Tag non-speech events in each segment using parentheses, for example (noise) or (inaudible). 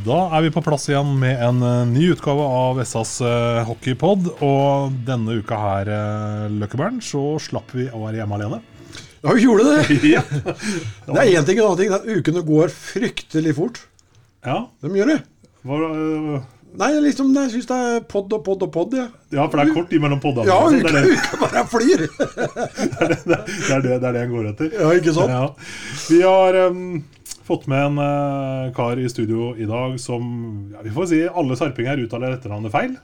Da er vi på plass igjen med en eh, ny utgave av SAs uh, hockeypod. Og denne uka her, Løkkebern, så slapp vi å være hjemme alene. Ja, vi gjorde det! (laughs) Ja. Det er én ting, og en annen ting. Ukene går fryktelig fort. ja. De gjør det. Var, Nei, liksom, jeg syns det er pod og pod og pod. Ja, ja, for det er kort imellom poddene. ja altså. uka, det, er det, (laughs) uka bare flyr! (laughs) det, er det, det er det en går etter. Ja, ikke sant? Ja. Vi har um, fått med en uh, kar i studio i dag som ja, Vi får si alle sarpinger uttaler etternavnet feil.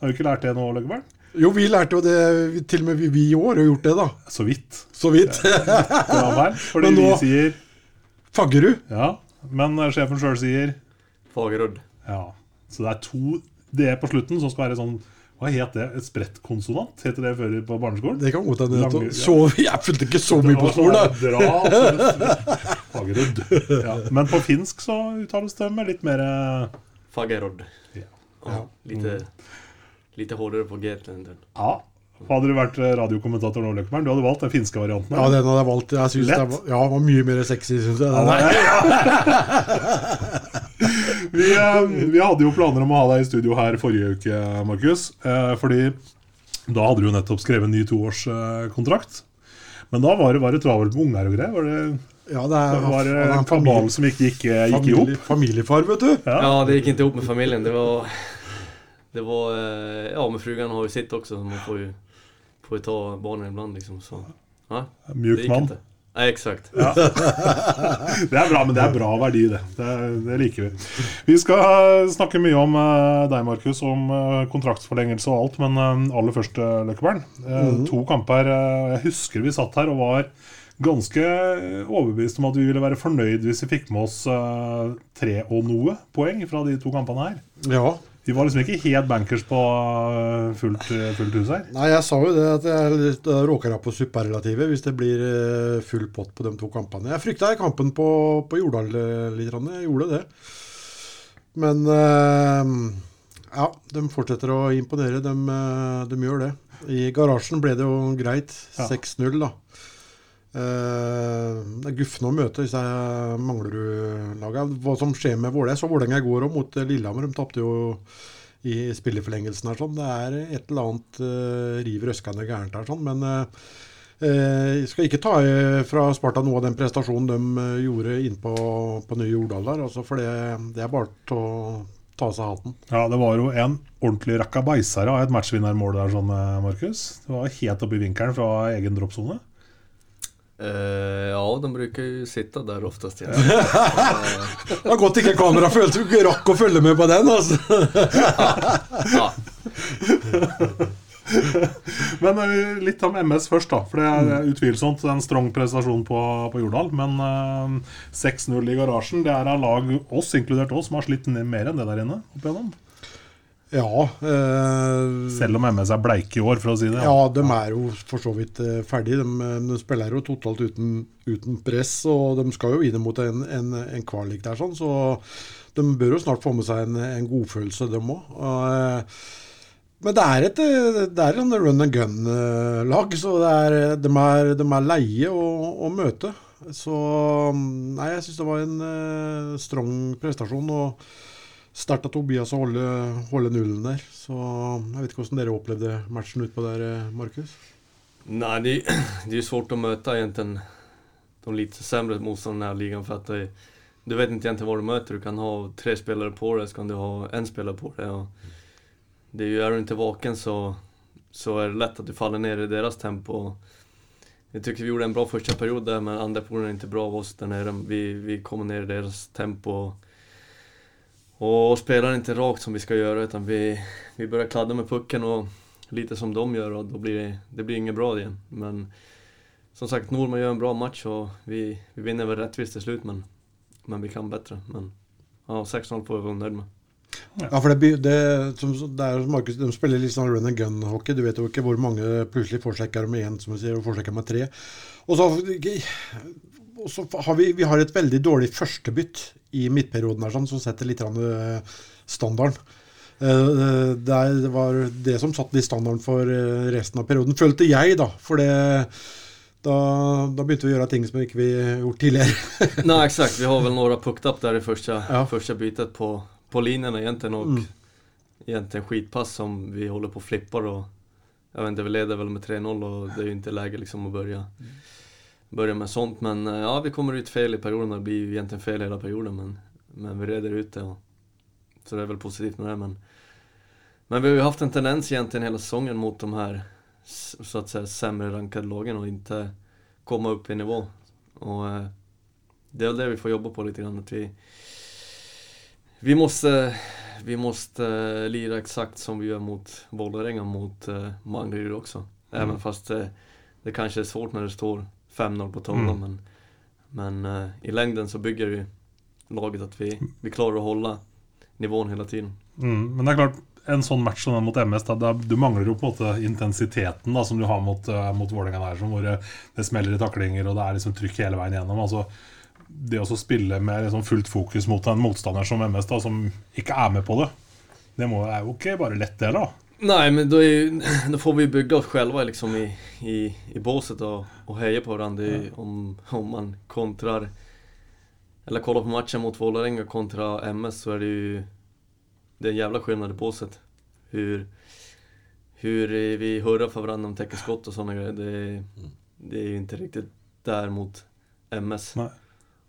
Har du ikke lært det nå, Løkkeberg? Jo, vi lærte jo det, til og med vi, vi i år har gjort det, da. Så vidt. Så vidt. (laughs) Ja, feil, fordi nå- vi sier Faggerud. Ja, men sjefen sjøl sier Fagerud. Ja. Så det er to D på slutten som skal være sånn Hva het det? Et sprettkonsonant? Heter det før på barneskolen? Det kan godt hende. Ja. Jeg fulgte ikke så mye på skolen, da. Fagerud. Ja. Men på finsk så uttales det med litt mer Fagerod. Ja. Ja, lite, lite hårdare på G än. Ja. Hadde du vært eh, radiokommentator nå, Løkkeberg, du hadde valgt den finske varianten? Ja, den hadde jeg valgt. Jeg synes det Lett. var, ja, var mye mer sexy, syns jeg. Den Nei, der. Vi, eh, vi hadde jo planer om å ha deg i studio her forrige uke, Markus. Eh, fordi da hadde du jo nettopp skrevet en ny toårskontrakt. Men da var det, var det travelt med unger og greier. Var det, Ja, det er, var det er en kabal familie, som ikke gikk, gikk i hop? familiefar, vet du. Ja. Ja, det gikk ikke opp med familien. Det var... Det var... eh, Ja, men frugan har jo sitt også, så Man får jo, får jo ta barna iblant, liksom. Så. Ja, Mjuk mann. Inte. eksakt. exakt. (laughs) Det er bra, men det er bra verdi, det. Det, det liker vi. Vi skal snakke mye om eh, deg, Markus, om eh, kontraktsforlengelse og alt. Men eh, aller først, Løkkebern. Eh, To kamper. jeg husker vi satt her og var ganske overbevist om at vi ville være fornøyd hvis vi fikk med oss tre og noe poeng fra de to kampene her. Ja. Vi var liksom ikke helt bankers på eh, fullt, fullt hus her. Nei, jeg sa jo det at jeg litt- råker jeg på superlativet hvis det blir eh, full pott på de to kampene. Jeg frykta kampen på, på Jordal eh, litt, jeg gjorde det. Men eh, ja, de fortsetter å imponere. De, eh, de gjør det. I garasjen ble det jo greit. 6-0, da. Eh, det er guffende å møte disse Manglerud-lagene. Hva som skjer med Vålerenga. Så Vålerenga i går òg, mot eh, Lillehammer. De tapte jo i spilleforlengelsen her. sånn. Det er et eller annet uh, riv røskende gærent her, sånn. Men uh, jeg skal ikke ta eh, fra Sparta noe av den prestasjonen de eh, gjorde inn på, Nye Jordal der. Altså, for det, det er bare å ta av seg hatten. Ja, det var jo en ordentlig rakkabeiser av et matchvinnermål der, sånn, eh, Markus. Det var helt oppe i vinkelen fra egen droppsone. Eh, ja, de brukar ju sitta där oftast. Ja. (laughs) Det var godt ikke kamera følte du ikke rakk å følge med på den. altså. ja. Men eh, litt om MS først, da. For det er utvilsomt en strong prestasjon på, på Jordal. Men uh, 6-0 i garasjen, det er av lag, oss inkludert oss, som har slitt mer enn det der inne. opp igjennom. Ja, eh, Selv om MS er bleike i år, for å si det. ja, de er jo for så vidt eh, ferdig. De, eh, de spiller jo totalt uten, uten press, og de skal jo inn mot en, en, en kvalik der, sånn, så de bør jo snart få med seg en, en godfølelse, de òg. Men det er et eh, det er en run and gun-lag, så det er, de, er, de er leie å, å møte. Så nei, jeg syns det var en uh, strong prestasjon. og Sterkt av Tobias å holde, holde nullen der. Så jeg vet ikke hvordan dere opplevde matchen utpå der, eh, Markus? Nej, det, är- det svårt att möta egentligen de lite sämre motståndarna i den här ligan för du vet inte egentligen vad du möter. Du kan ha tre spelare på dig, så kan du ha en spelare på dig. Och det är ju, är du inte vaken så, så är det lätt att du faller ner i deras tempo. Jag tycker vi gjorde en bra första period där, men andra perioden är inte bra av oss. Vi, vi kommer ner i deras tempo. Och spelar inte rakt som vi ska göra, utan vi, vi börjar kladda med pucken och lite som de gör och då blir det, det blir inget bra igen. Men som sagt, Norman gör en bra match och vi, vi vinner väl rättvist till slut men, men vi kan bättre. Men ja, 6-0 får vi vara nöjd med. Ja, for det, det, som, det er som Markus, De spiller litt sånn run and gun-hockey. Du vet jo ikke hvor mange plutselig forsjekker med én, som du sier, og forsjekker med tre. Og så, og så har vi, vi har et veldig dårlig førstebytt i midtperioden her, sånn, som setter litt eh, standarden. Eh, Det, er- var det som satte litt standarden for eh, resten av perioden, følte jeg, da. For det, da, da begynte vi å gjøre ting som ikke vi har gjort tidligere. (laughs) Nei, exakt, vi har vel noen några pucktapp der i første, Ja. første bytet på, på linjene, egentlig. och Mm. egentlig skitpass som vi holder på å flippe. jag vet ikke, vi leder vel med 3-0 og det er jo ikke läge liksom att börja, börja med sånt men eh, ja, vi kommer ut fel i perioden det blir ju egentligen fel hela perioden men, men vi reder ut det och, så det är väl positivt med det men men vi har ju haft en tendens egentligen hela säsongen mot de här så att säga sämre rankade lagen och inte komma upp i nivå. Och eh, det är väl det vi får jobba på lite grann. Att vi, vi måste, vi måste eh, lira exakt som vi gör mot Vålerenga mot eh, Mangryd också. Även fast eh, det kanske är svårt när det står 5-0 på tavlan. Mm. Men, men uh, i längden så bygger ju laget att vi, vi klarar att hålla nivån hela tiden. Mm, men det er klart, en sånn match som den mot MS, da, da, du mangler jo på en måte intensiteten da, som du har mot, uh, mot Vålerenga der, som hvor det, det smeller i taklinger og det er liksom trykk hele veien gjennom. Altså, det å spille med liksom fullt fokus mot en motstander som MS, da, som ikke er med på det, det må, er jo ikke bare lett, det, da. Nej, men då, är ju, då får vi bygga oss själva liksom i, i, i båset och, och heja på varandra. Det ju om, om man kontrar, eller kollar på matchen mot Vålerenga kontra MS så är det ju det är en jävla skillnad i båset. Hur, hur vi hurrar för varandra om täcker skott och sådana grejer. Det, det är ju inte riktigt där mot MS. Nej.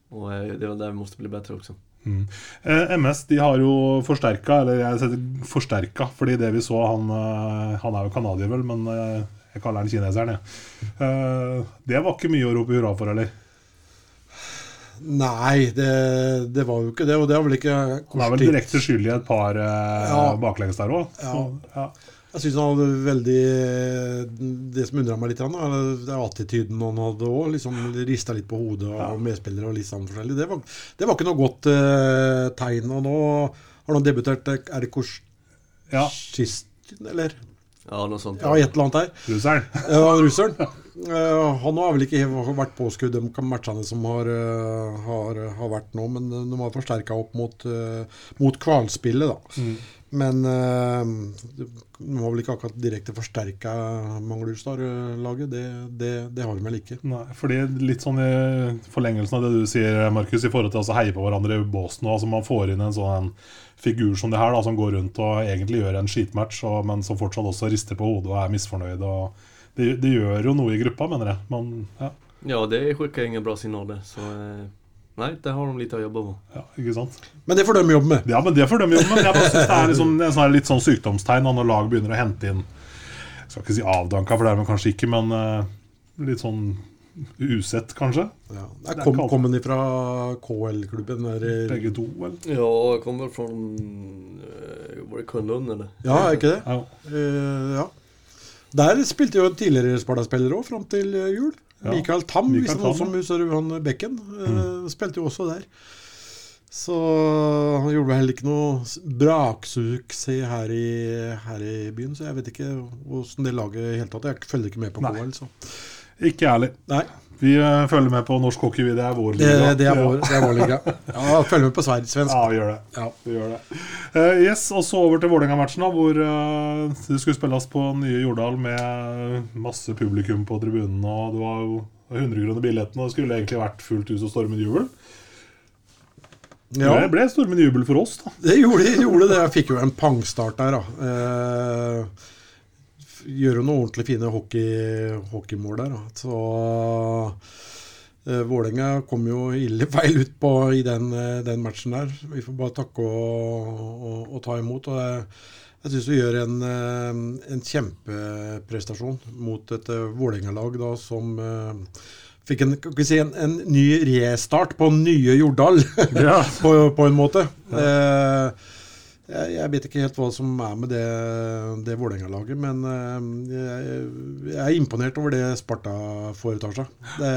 Och eh, det är väl där vi måste bli bättre också. Mm. Eh, MS de har jo forsterka, eller jeg setter forsterka, fordi det vi så Han, eh, han er jo canadier, vel, men eh, jeg kaller han kineseren, jeg. Eh, det var ikke mye å rope hurra for, eller? Nei, det, det var jo ikke det. Og det har vel ikke Han er vel direkte skyld i et par eh, Ja. baklengs der òg. Ja. Ja. Jeg syns han hadde veldig Det som undra meg litt, da, det er attityden han hadde òg. Liksom rista litt på hodet og Ja. medspillere og litt sånn forskjellig. Det var, det var ikke noe godt eh, tegn. Og nå har han debutert eh, Er det ja. Korsist, eller? Ja, noe sånt. Ja, et eller annet der. Russeren. (laughs) Ja, russeren. Uh, han har vel ikke vært påskudd de matchene som har, uh, har, har vært nå, men de har forsterka opp mot, uh, mot kvalspillet, da. Mm. Men eh, de har vel ikke akkurat direkte forsterka Manglerudstad-laget. Det, det, det har de vel ikke. Nei, fordi litt sånn i forlengelsen av det du sier, Markus, i forhold til å heie på hverandre i båsen. Altså man får inn en sånn figur som det her, da, som går rundt og egentlig gjør en skitmatch, og, men som fortsatt også rister på hodet og er misfornøyd. Og det, det gjør jo noe i gruppa, mener jeg. Man, ja, Ja, det skickar ingen bra signaler. Så eh, nej, det har de litt å jobbe med. ja, ikke sant? Men det får de jobbe med. Ja, men det får de jobbe med. jeg bare synes det er liksom, en sånn litt sånn sykdomstegn da, når lag begynner å hente inn Jeg skal ikke si avdanka, for det er de kanskje ikke, men uh, litt sånn usett, kanskje. Ja. Er kom, kom han fra KL-klubben? Begge to, vel? Ja, jeg kommer fra eh, Var det Kunlund eller? Ja, er ikke det? Ja. Uh, ja. Der spilte jo en tidligere Sparta-spiller òg, fram til eh, jul. Ja. Mikael Tam, Mikael noen Tam, som du han Bekken. mm. Spilte jo også der. Så han gjorde vel heller ikke noe braksuksess her i, her i byen, så jeg vet ikke åssen det laget i hele tatt Jeg følger ikke med på. KL, så Ikke ærlig. Nei. Vi eh, følger med på norsk hockey. Det er vår liga. det, er, vår, det er vår liga. Ja, følger med på svensk. Ja, vi gjør det. Ja. Vi gjør det. Uh, yes, og så over til Vålerenga-matchen, hvor uh, det skulle spilles på nye Jordal med masse publikum på tribunen. Og det var jo 100 kroner billetten, og det skulle egentlig vært fullt hus og stormende jubel. Ja. Det ble stormende jubel for oss, da. Det gjorde, gjorde det. Jeg fikk jo en pangstart der, da. Eh, gjør jo noen ordentlig fine hockey, hockeymål der. Da. Så uh, Vålerenga kom jo ille (laughs) feil ut på i den, eh, den matchen der. Vi får bare takke og, og, og ta imot. og jeg, jeg syns vi gjør en, eh, en kjempeprestasjon mot et Vålerenga-lag som uh, fikk en, kan si, en, en ny restart på nye Jordal. Ja. (laughs) på, på en måte. Eh, jeg, jeg vet ikke helt hva som er med det, det Vålerenga-laget, men eh, jeg, jeg er imponert over det Sparta foretar seg. Det,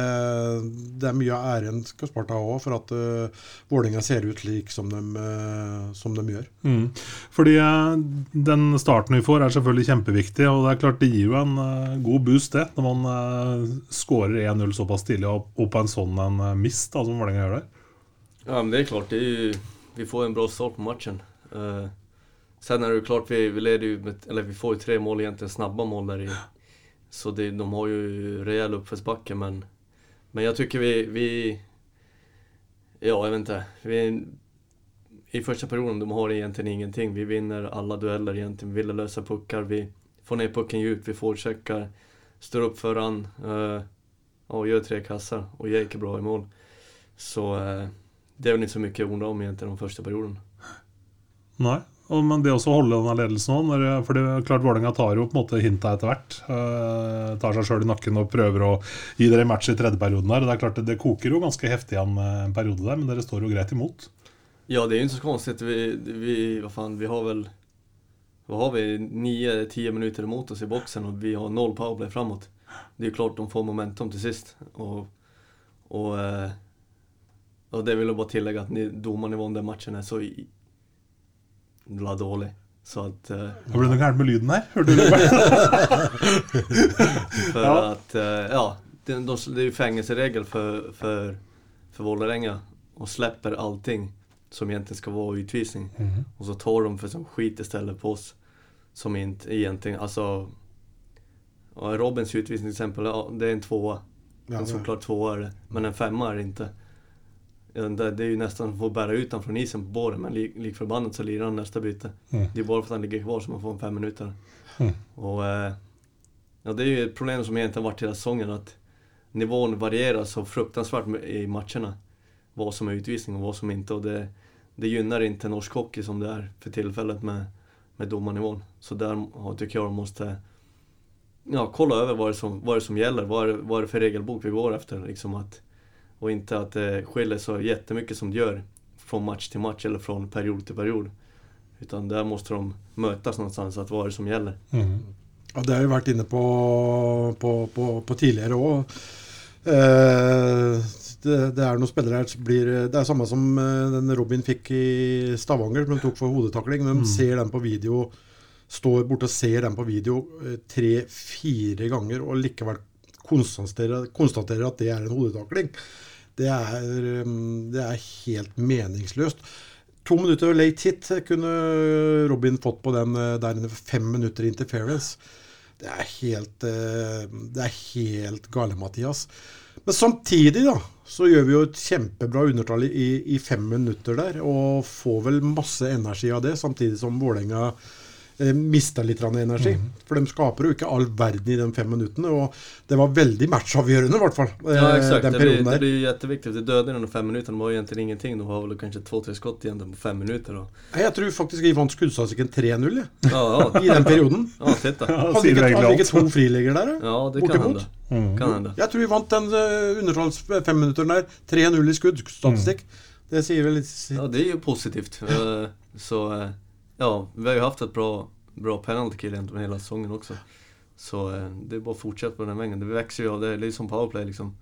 det er mye av æren skal Sparta ha for at uh, Vålerenga ser ut slik som de, uh, som de gjør. Mm. Fordi uh, den starten vi får, er selvfølgelig kjempeviktig. Og det er klart det gir jo en uh, god boost, det, når man uh, skårer 1-0 såpass tidlig og, og på en sånn en eh, mist da, som Vålerenga gjør der. Ja men det er klart, det vi får en bra start på matchen. Eh, sen är det klart, vi, vi leder ju med, eller vi får ju tre mål egentligen, snabba mål där i. Så det, de har ju rejäl uppförsbacke men, men jag tycker vi, vi, ja jag vet inte, vi, i första perioden de har egentligen ingenting. Vi vinner alla dueller egentligen, vi vill lösa puckar, vi får ner pucken djupt, vi forecheckar, står upp föran, uh, och gör tre kassar och Jake är bra i mål. Så uh, det er väl ikke så mye å undre om egentligen de første perioden. Nei. Men det også å holde denne ledelsen òg, for det er klart Vålerenga tar jo på en måte hinta etter hvert. eh, tar seg sjøl i nakken og prøver å gi dere match i tredje perioden der. Det er klart det, det koker jo ganske heftig igjen en periode der, men dere står jo greit imot. Ja, det er jo ikke så konstigt. Vi, vi, hva faen, vi har vel hva har vi, 9-10 minutter imot oss i boksen, og vi har noll powerplay framåt. Det er jo klart de får momentum til sist. Og, og, og det vil jeg bare tillegge at dommernivået i den matchen er så i- la dårlig. Så att, eh, Det ble noe gærent med lyden her. Hørte du det? (laughs) för Ja. at uh, ja, det, de, det er jo fengselsregel for, for, for Vålerenga Og slipper allting som egentlig skal være utvisning. og så tar de for sånn skit istället på oss. Som inte egentlig alltså Robins utvisning till exempel, det er en tvåa. Ja, en klart såklart tvåa är det. Men en femma är det inte. Det, det är ju nästan å bære bära ut honom från isen på båren, men lik, lik förbannat så lirar han nästa byte. Mm. Det är bara för att han ligger kvar som man får en fem minuter. Mm. Och eh, ja, det är ju ett problem som egentligen varit hela säsongen att nivån varierar så fruktansvärt i matcherna. Vad som är utvisning och vad som inte. Och det, det gynnar inte norsk hockey som det är för tillfället med, med domarnivån. Så där ja, tycker jag de måste ja, kolla över vad det, som, vad det som gäller. Vad är, det- vad är det för regelbok vi går efter? Liksom att, och inte att det skiljer så jättemycket som det gör från match till match eller från period till period. Utan där måste de mötas någonstans, att vad är det som gäller? Mm. Ja, det har vi vært inne på, på, på, på tidligere òg. Eh, det, det er noen spillere her som blir Det er samme som eh, den Robin fikk i Stavanger, som de tok for hodetakling. De ser den på video, står borte og ser den på video eh, tre-fire ganger, og likevel konstaterer, konstaterer at det er en hodetakling. Det er, um, det er helt meningsløst. To minutter late hit kunne Robin fått på den eh, der inne. Fem minutter interference. Det er helt, eh, det er helt gale, Mathias. Men samtidig da, så gjør vi jo et kjempebra undertall i, i fem minutter der, og får vel masse energi av det, samtidig som Vålerenga eh, mister litt energi. energi. For de skaper jo ikke all verden i de fem minuttene, og det var veldig matchavgjørende i hvert fall, eh, Ja exakt, den det perioden det der. blir kjempeviktig. De døde under fem minutter. de var egentlig ingenting. De har vel kanskje to-tre skott igjen på fem minutter. Og... Nei, Jeg tror faktisk vi vant skuddstatistikken 3-0 jeg, ja, ja, (laughs) i den perioden. ja, titta. Ja, Hadde ikke, hadde ikke to friligger der? Ja, det Bortimot. kan hende. Mm. Kan hende. Jeg tror vi vant den uh, undertalls femminutteren der. 3-0 i skuddstatistikk. Det sier vel litt Ja, det er jo positivt. Uh, (laughs) Så, eh, ja, vi har ju haft ett bra, bra penalty kill egentligen hela säsongen också. Så eh, det är bara att fortsätta på den vägen. Det växer ju av det. Det är som powerplay liksom.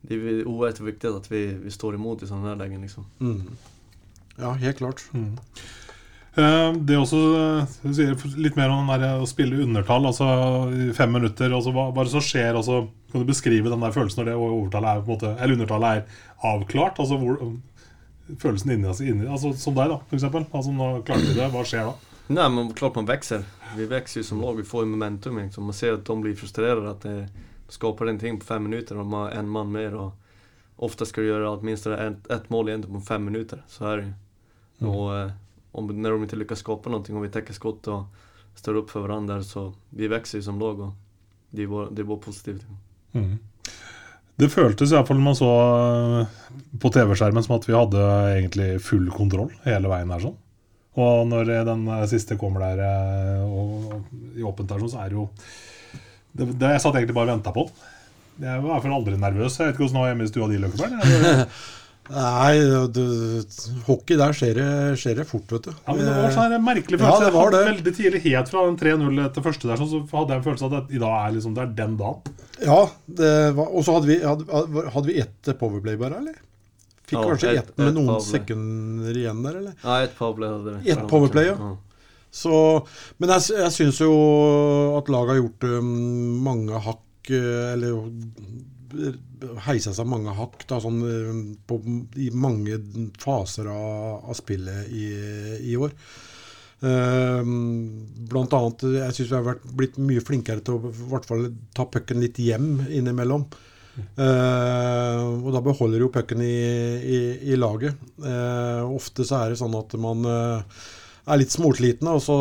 Det är oerhört viktigt att vi, vi står imot i sånne här lägen liksom. mm. Ja, helt klart. Mm. Det er også eh, litt mer om den der, å spille undertall, altså i fem minutter. Altså, hva, hva er det som skjer? Altså, kan du beskrive den der følelsen når det overtallet er, på en måte, eller undertallet er avklart? Altså, hvor, følelsen inni, altså, inni altså, Som deg, da, eksempel. Altså, nå klarte vi det. Hva skjer da? Nei, men klart man vokser. Vi vokser som lag, vi får momentum liksom. Man ser at de blir frustrerade at det en ting på fem minutter, og de har en mann mer og Ofte skal du gjøre minst ett, et mål igjen på fem minutter. Så er det jo. Og eh, om, når de ikke lykkes skapa noe, om vi täcker skott og står opp for hverandre, så vi vokser som lag og det er bare positivt. Mm. Det føltes iallfall når man så eh, på TV-skjermen som at vi hadde egentlig full kontroll hele veien her. sånn. Og når eh, den eh, siste kommer der og, i åpent der, sånn, så er det jo det, det, Jeg satt egentlig bare og venta på den. Jeg var i hvert fall aldri nervøs. Jeg vet ikke hvordan det var hjemme i stua di, Løkkeberg. (laughs) Nei, du, hockey der skjer det, skjer det fort, vet du. Ja, men Det var sånn en merkelig følelse. Ja, det var det. Veldig tidlig, helt fra den 3-0 etter første der, sånn, så hadde jeg en følelse av at i dag er liksom, det er den dagen. Ja, det var, og så hadde vi, hadde, hadde vi ett powerplay bare, eller? Fikk Ja, kanskje ett- et, med noen powerplay. sekunder igjen der, eller? Ja, ett powerplay hadde vi. Et powerplay, ja. Så, men jeg, jeg syns jo at laget har gjort um, mange hakk eh, Eller heisa seg mange hakk da, sånn, eh, på, i mange faser av, av spillet i, i år. Uh, blant annet, jeg syns vi har vært, blitt mye flinkere til å hvert fall ta pucken litt hjem innimellom. Uh, og da beholder jo pucken i, i, i laget. Uh, ofte så er det sånn at man eh, er litt småsliten, og så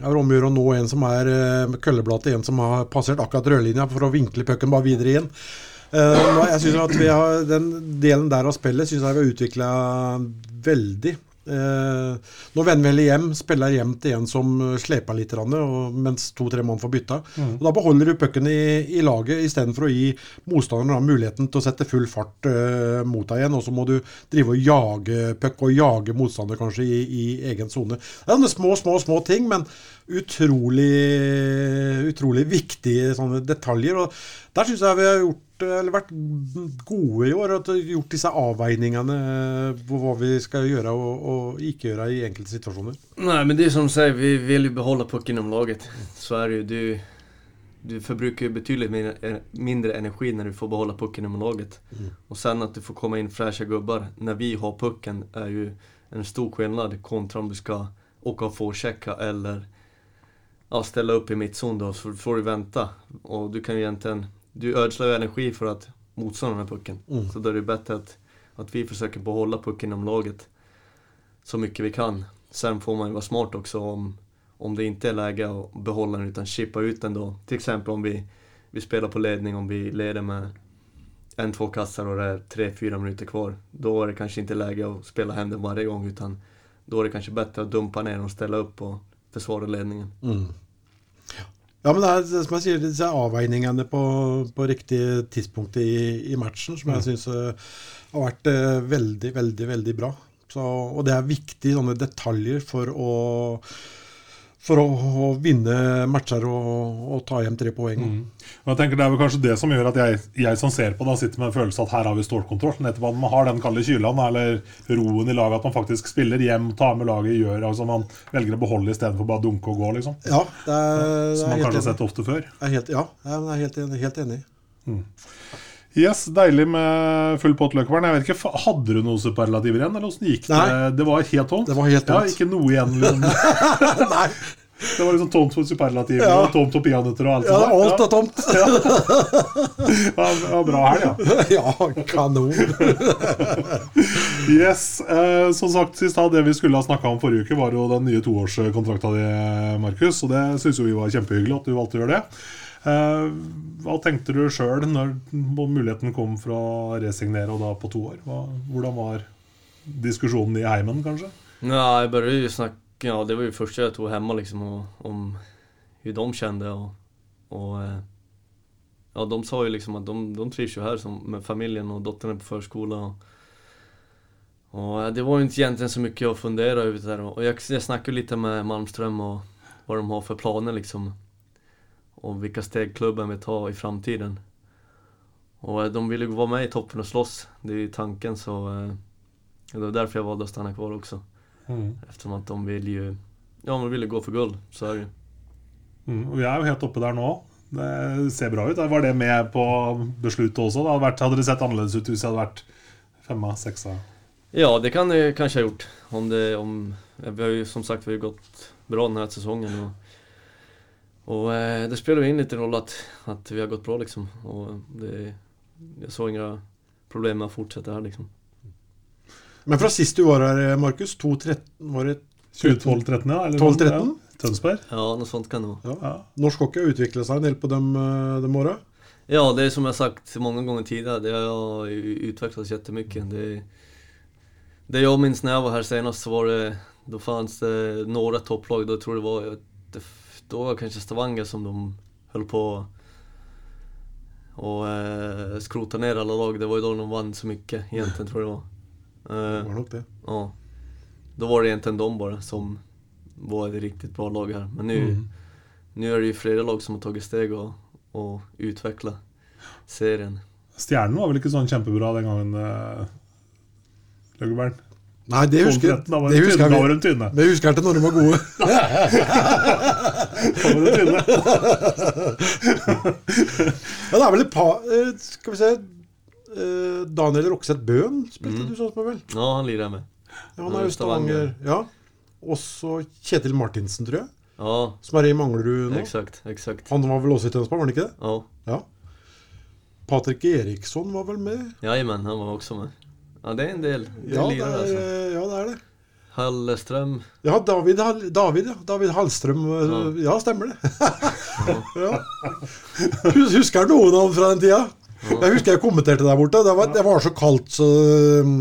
er det om å gjøre å nå en som er eh, kølleblad til en som har passert akkurat rødlinja, for å vinkle pucken bare videre inn. Eh, jeg synes at vi har, Den delen der av spillet syns jeg vi har utvikla veldig. Eh, når vender hjem, spiller hjem til en som sleper litt, mens to-tre mann får bytta. Og Da beholder du pucken i, i laget istedenfor å gi motstanderen muligheten til å sette full fart eh, mot deg igjen. Og så må du drive og jage puck og jage motstander kanskje i, i egen sone. Det er sånne små, små, små ting, men utrolig, utrolig viktige sånne detaljer. og Der syns jeg vi har gjort eller vært gode i år. At gjort disse avveiningene på hva vi skal gjøre og, og ikke gjøre i enkelte situasjoner. Nei, men det er som du sier, vi vil jo beholde pucken om laget. Så er det jo Du, du forbruker betydelig mindre, eh, mindre energi når du får beholde pucken om laget. Og sen at du får komme inn fräscha gubbar når vi har pucken er jo en stor skillnad kontra om du skal åka och forechecka eller ja, ställa upp i mittzon då, så får du vänta. Och du kan ju egentligen, du ödslar energi för att motstånda har pucken. Mm. Så då är det bättre att, att vi försöker behålla pucken inom laget så mycket vi kan. Sen får man ju vara smart också om, om det inte är läge att behålla den utan chippa ut den då. Till exempel om vi, vi spelar på ledning, om vi leder med en, två kassar och det är tre, fyra minuter kvar. Då är det kanske inte läge att spela hem den varje gång utan då är det kanske bättre att dumpa ner och ställa upp och försvara ledningen. Mm. Ja, men det er som jeg sier, disse avveiningene på, på riktig tidspunkt i, i matchen, som jeg syns har vært eh, veldig, veldig, veldig bra. Så, og det er viktige sånne detaljer for å for å, å vinne matcher og, og ta hjem tre poeng. Og jeg tenker Det er vel kanskje det som gjør at jeg, jeg som ser på, da sitter med en følelse at her har vi stålkontroll. Nettopp at man har den kalde kylen eller roen i laget, at man faktisk spiller hjem, tar med laget, gjør altså Man velger å beholde istedenfor bare dunke og gå, liksom. Ja, det er, det Som man kanskje har sett ofte før. Jeg er helt, ja, jeg er helt. Helt enig. Yes, Deilig med full pott, Løkkeberg. Jeg vet ikke, Hadde du noen superlativer igjen, eller åssen gikk det? Nei. Det var helt tomt? Det var helt tomt. Ja, Ikke noe igjen? Liksom. (laughs) Nei, Det var liksom tomt for superlativer Ja. og tomt for peanøtter og alt ja, sånt. alt er tomt. Ja, det var bra helg, ja. (laughs) ja, kanon. (laughs) Yes, eh, Som sagt, sist da, det vi skulle ha snakka om forrige uke, var jo den nye toårskontrakta di, Markus. Og det syns jo vi var kjempehyggelig at du valgte å gjøre det. Eh, hva tenkte du sjøl når muligheten kom for å resignere, og da på to år? Hva, hvordan var diskusjonen i heimen, kanskje? Ja, jeg började ju ja det var ju första jag tog hemma liksom och, om hur de kände och, och eh, ja de sa ju liksom att de, de trivs ju här som, med familjen och dottern på förskola och, och eh, det var ju inte egentligen så mycket att fundera över där och jag, jag snackade lite med Malmström och vad de har för planer liksom och vilka steg klubben vill ta i framtiden. Och eh, de vill ju vara med i toppen och slåss, det är ju tanken så eh, det var därför jag valde att stanna kvar också. Eftersom att de vill ju, ja de vill ju gå för guld, så är det ju. Mm, og vi er jo helt oppe der nå. Det ser bra ut. Var det med på beslutet også? Det hadde, vært, hadde det sett annerledes ut hvis det hadde vært femma, seksa? Ja, det kan det kanske ha gjort. Om det, om, vi har ju som sagt vi har gått bra den här säsongen. Och, och eh, det spelar ju in lite roll att, att vi har gått bra liksom. Och det, jag så inga problem med å fortsette her, liksom. Men fra sist du var her, Markus, 2-13 var det 2012-13, ja? eller 12-13? Ja, Tønsberg? Ja, noe sånt kan det være. ja. Ja. Norsk hockey har utvikla seg en del på de, eh, de åra. Ja, det er som har sagt mange ganger tidligere, det har ju seg kjempemye. Det, det jeg minnes når jeg var her senest, så var det, da fantes det noen topplag, Da tror jeg det var, då var kanskje Stavanger som de holdt på å eh, skrota ned alle lag. Det var jo da de vann så mye, egentlig, tror jeg det var. Eh, Det var nok det. ja. Da var det egentlig de bare som var et riktig bra lag her. Men nå Mm. er det jo flere lag som har tatt steg og, og utvikla serien. Stjernen var vel ikke sånn kjempebra den gangen, eh, Løggeberg? Nei, det husker, da var det de husker tynne. Da var jeg. de tynne. Det husker jeg til når de var gode. Da var de tynne. (laughs) Ja, det er vel et par eh, Skal vi se eh, Daniel Rokseth Bøen spilte du sånn med, vel? Ja, han lirar med. Ja, han er jo Stavanger. Ja. Også Kjetil Martinsen, tror jeg. Ja, Som er i Manglerud nå. exakt, exakt. Han var vel også i Tønsberg, var han ikke det? Ja, Ja. Patrick Eriksson var vel med? jajamän, han var også med. Ja, det er en del. Det Ja, lirer, det er, altså. ja, det er det. Halleström. Ja, David, David, ja. David Hallstrøm. Ja. Ja, stemmer det. ja. (laughs) Husker du noen av dem fra den tida? Jeg husker jeg kommenterte der borte. Det var, det var så kaldt så um,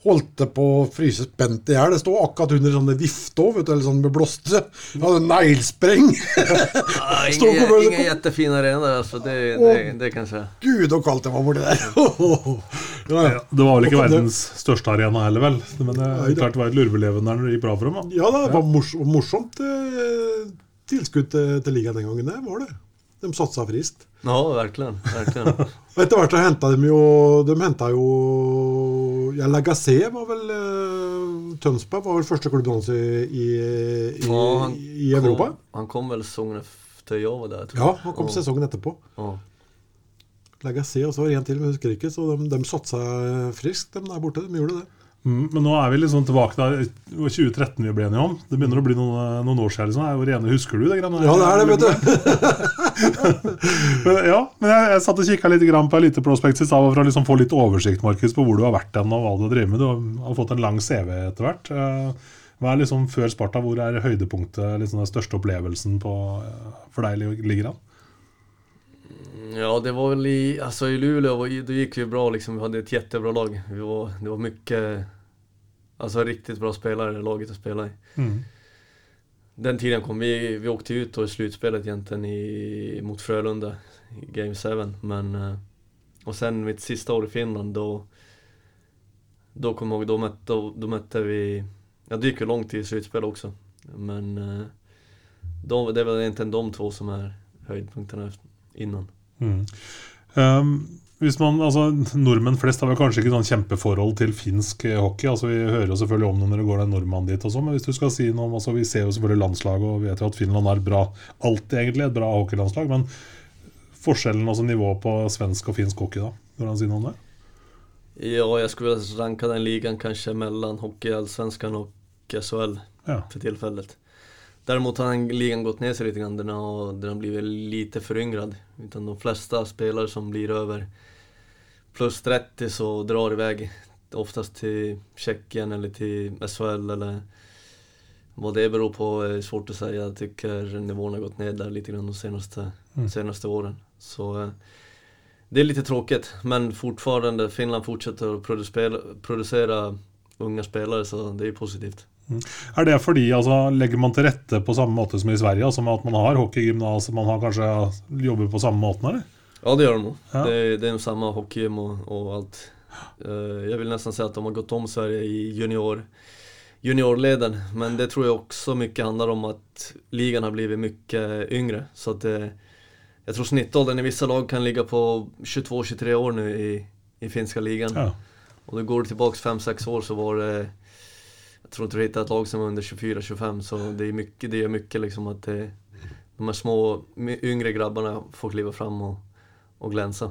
Holdt det på å fryse spent i hjel. Det sto akkurat under sånne vifte òg, eller sånn med blåste. Hadde neglespreng. (laughs) Ingen, jättefin arena altså. det, det, det kan jeg si. Gud, så kaldt det var borti der. (laughs) ja, ja. Det var vel ikke verdens største arena heller, vel. Men det, Nei, det- klart det var et lurveleven der når det gikk bra for dem. Da. ja, det var mors morsomt eh, tilskudd til, til ligaen den gangen. Det var det. De satsa frist. Ja, verkligen. virkelig. (laughs) Og etter hvert så henta de jo De henta jo Ja, Lagacé var vel uh, Tønsberg var vel første klubben hans i, i, i, han i Europa. Kom, han kom vel sesongen til var det, tror Ja, han kom oh. sesongen etterpå. Oh. Lagacé og så var det en til, men jeg husker ikke. Så de, de satsa friskt, de der borte. De gjorde det. Mm, men nå er vi liksom tilbake var 2013 vi ble enige om. Det begynner å bli noen, noen år siden. Liksom. Hvor ene husker du det? Grann? Ja, det er det, vet du. (laughs) Men, ja, men jeg, jeg satt og kikka litt grann på Elite Prospects i stad for å liksom få litt oversikt Markus, på hvor du har vært hen og hva du har drevet med. Du har, har fått en lang CV etter hvert. Eh, Hva er liksom før Sparta, hvor er høydepunktet, liksom den største opplevelsen på, eh, for deg ligger an? Ja, det var väl i, alltså i Luleå, var, då gick vi bra liksom. Vi hade ett jättebra lag. Vi var, det var mycket, alltså riktigt bra spelare i laget att spela i. Mm. Den tiden kom vi, vi åkte ut då i slutspelet egentligen i, mot Frölunda i Game 7. Men, og och sen mitt sista år i Finland då, då kom jag ihåg, då mötte, då, då mötte vi, ja det gick ju långt i slutspel också. Men eh, de, det är väl egentligen de två som är höjdpunkterna innan. Mm. Um, hvis man, altså Nordmenn flest har vel kanskje ikke sånn kjempeforhold til finsk hockey. altså Vi hører jo selvfølgelig om det når det går en nordmann dit. og sånn, Men hvis du skal si noe om, altså Vi ser jo selvfølgelig landslaget og vet jo at Finland er bra, alltid egentlig et bra hockeylandslag. Men forskjellen, altså nivået på svensk og finsk hockey, da? Går han an si noe om det? Ja, jeg skulle ranke den den kanskje mellom hockey, allsvenskan og SHL Ja. for tillfället. Däremot har den ligan gått ner sig lite grann, den har, den har blivit lite föryngrad. Utan de flesta spelare som blir över plus 30 så drar iväg oftast till Tjeckien eller till SHL eller vad det beror på är svårt att säga. Jag tycker nivån har gått ner där lite grann de senaste, senaste åren. Så eh, det är lite tråkigt, men fortfarande Finland fortsätter att producera, producera unga spelare så det är positivt. Er det fordi altså, legger man til rette på samme måte som i Sverige? altså At man har hockeygymnas, man har kanskje jobber på samme måten, eller? Ja det gjør de nog. Ja. Det, det är samma hockeygym og, og, allt. Eh, jag vill nästan säga att de har gått om Sverige i junior, juniorleden. Men det tror jeg også mye handler om at ligan har blivit mye yngre. Så at det, jeg tror snittåldern i vissa lag kan ligge på 22-23 år nå i, i finska ligan. Ja. Og då går tilbake 5-6 år så var det Jag tror inte du hittar ett lag som är under 24-25 så det är mycket, det är mycket liksom att det, de här små, yngre grabbarna får kliva fram och, och glänsa.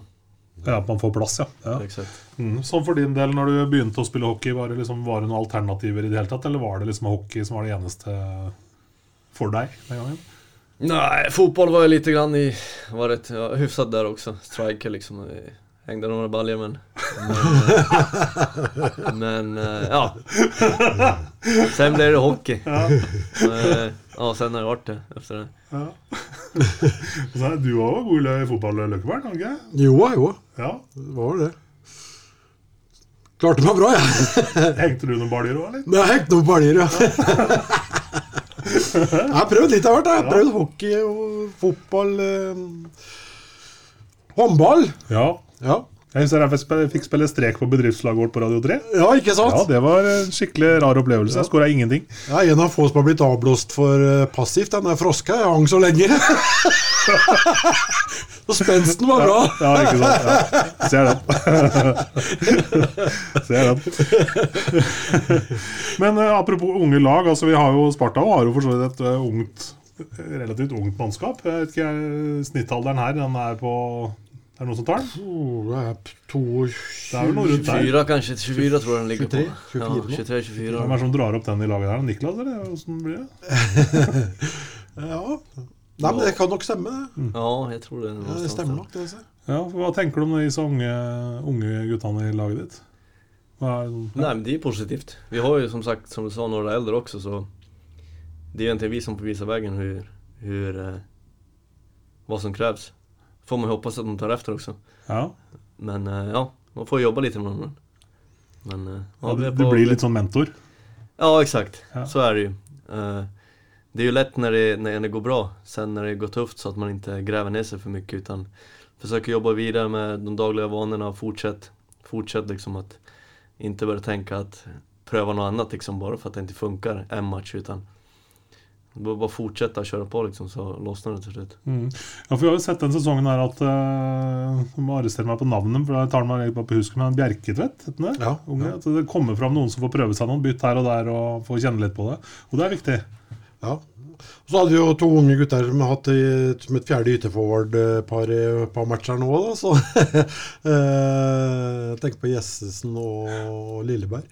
ja, At man får plass, ja. ja. Exakt. Mm. Sånn for din del, når du begynte å spille hockey, var det, liksom, var det noen alternativer i det hele tatt? Eller var det liksom hockey som var det eneste for deg den gangen? Nej, fotboll var jag lite grann i, var rätt, ja, hyfsat där också. Striker liksom. (laughs) eh, noen några baljor men... Men, men eh, ja. Sen ble det hockey. Eh, Ja, sen har det vært det efter det. Ja. (laughs) Så du var jo god i fotball, Løkkeberg? ikke? Jo, jo. Ja. Det var det. Klarte meg bra, jeg. Hengte du noen baljer òg, eller? Jeg hengte noen baljer, ja. Jeg har prøvd litt av hvert. Jeg har prøvd hockey og fotball. Eh, håndball. Ja. Ja. Jeg husker jeg fikk spille- strek på bedriftslaget vårt på Radio 3. Ja, ikke sant? Ja, Det var en skikkelig rar opplevelse. Jeg skåra ingenting. Jeg er En av få som har blitt avblåst for eh, passivt. Den der froska jeg hang så lenge. (laughs) Og spensten var bra. Ja, ikke sant. Ja. Ser den. (laughs) Ser den. Men uh, apropos unge lag. altså vi har jo Sparta og har jo for så vidt et uh, ungt, relativt ungt mannskap. Jeg vet ikke, Snittalderen her den er på Er det noen som tar den? Oh, det er vel noe rundt der. 24 kanskje. 24 tror jeg den ligger 23, på. 24 ja, 23, 24. Hvem er det som drar opp den i laget der? Niklas, eller? Hvordan blir det? (laughs) Ja. Nei, men det kan nok stemme, det. Ja, jeg tror det. er Ja, det stemmer nok, det. ser. Ja, for Hva tenker du om disse unge, unge guttene i laget ditt? Hva er, Nei, men det er positivt. Vi har jo som sagt, som du sa, några eldre også, så Det er egentlig vi som får vise veien hur, hur eh, som krävs. Får man hoppas att de tar efter också. ja, Men eh, ja, man får jobba lite med dem. Men eh, ja, du, du blir litt sånn mentor? Ja exakt, Ja. så är det ju. Eh, det är ju lätt när det, när det går bra, sen när det går tufft så att man inte gräver ner sig för mycket utan försöker jobba vidare med de dagliga vanorna och fortsätt, fortsätt liksom att inte börja tänka att pröva något annat liksom bara för att det inte funkar en match utan bara fortsette å kjøre på liksom så låsner det til slutt. Mm. Ja, for Vi har jo sett den sesongen her at uh, Du må arrestere meg på navnet, for jeg tar meg bare på husken, men Bjerketvedt, det? Ja, Unge, ja. At det kommer fram noen som får prøve seg noen bytt her og der og får kjenne litt på det. Og det er viktig. Ja. Så hadde vi jo to unge gutter som har hatt et, som et fjerde ytterforward-par i et par matcher nå, da. Så (laughs) Jeg Tenk på Jessesen og Lilleberg.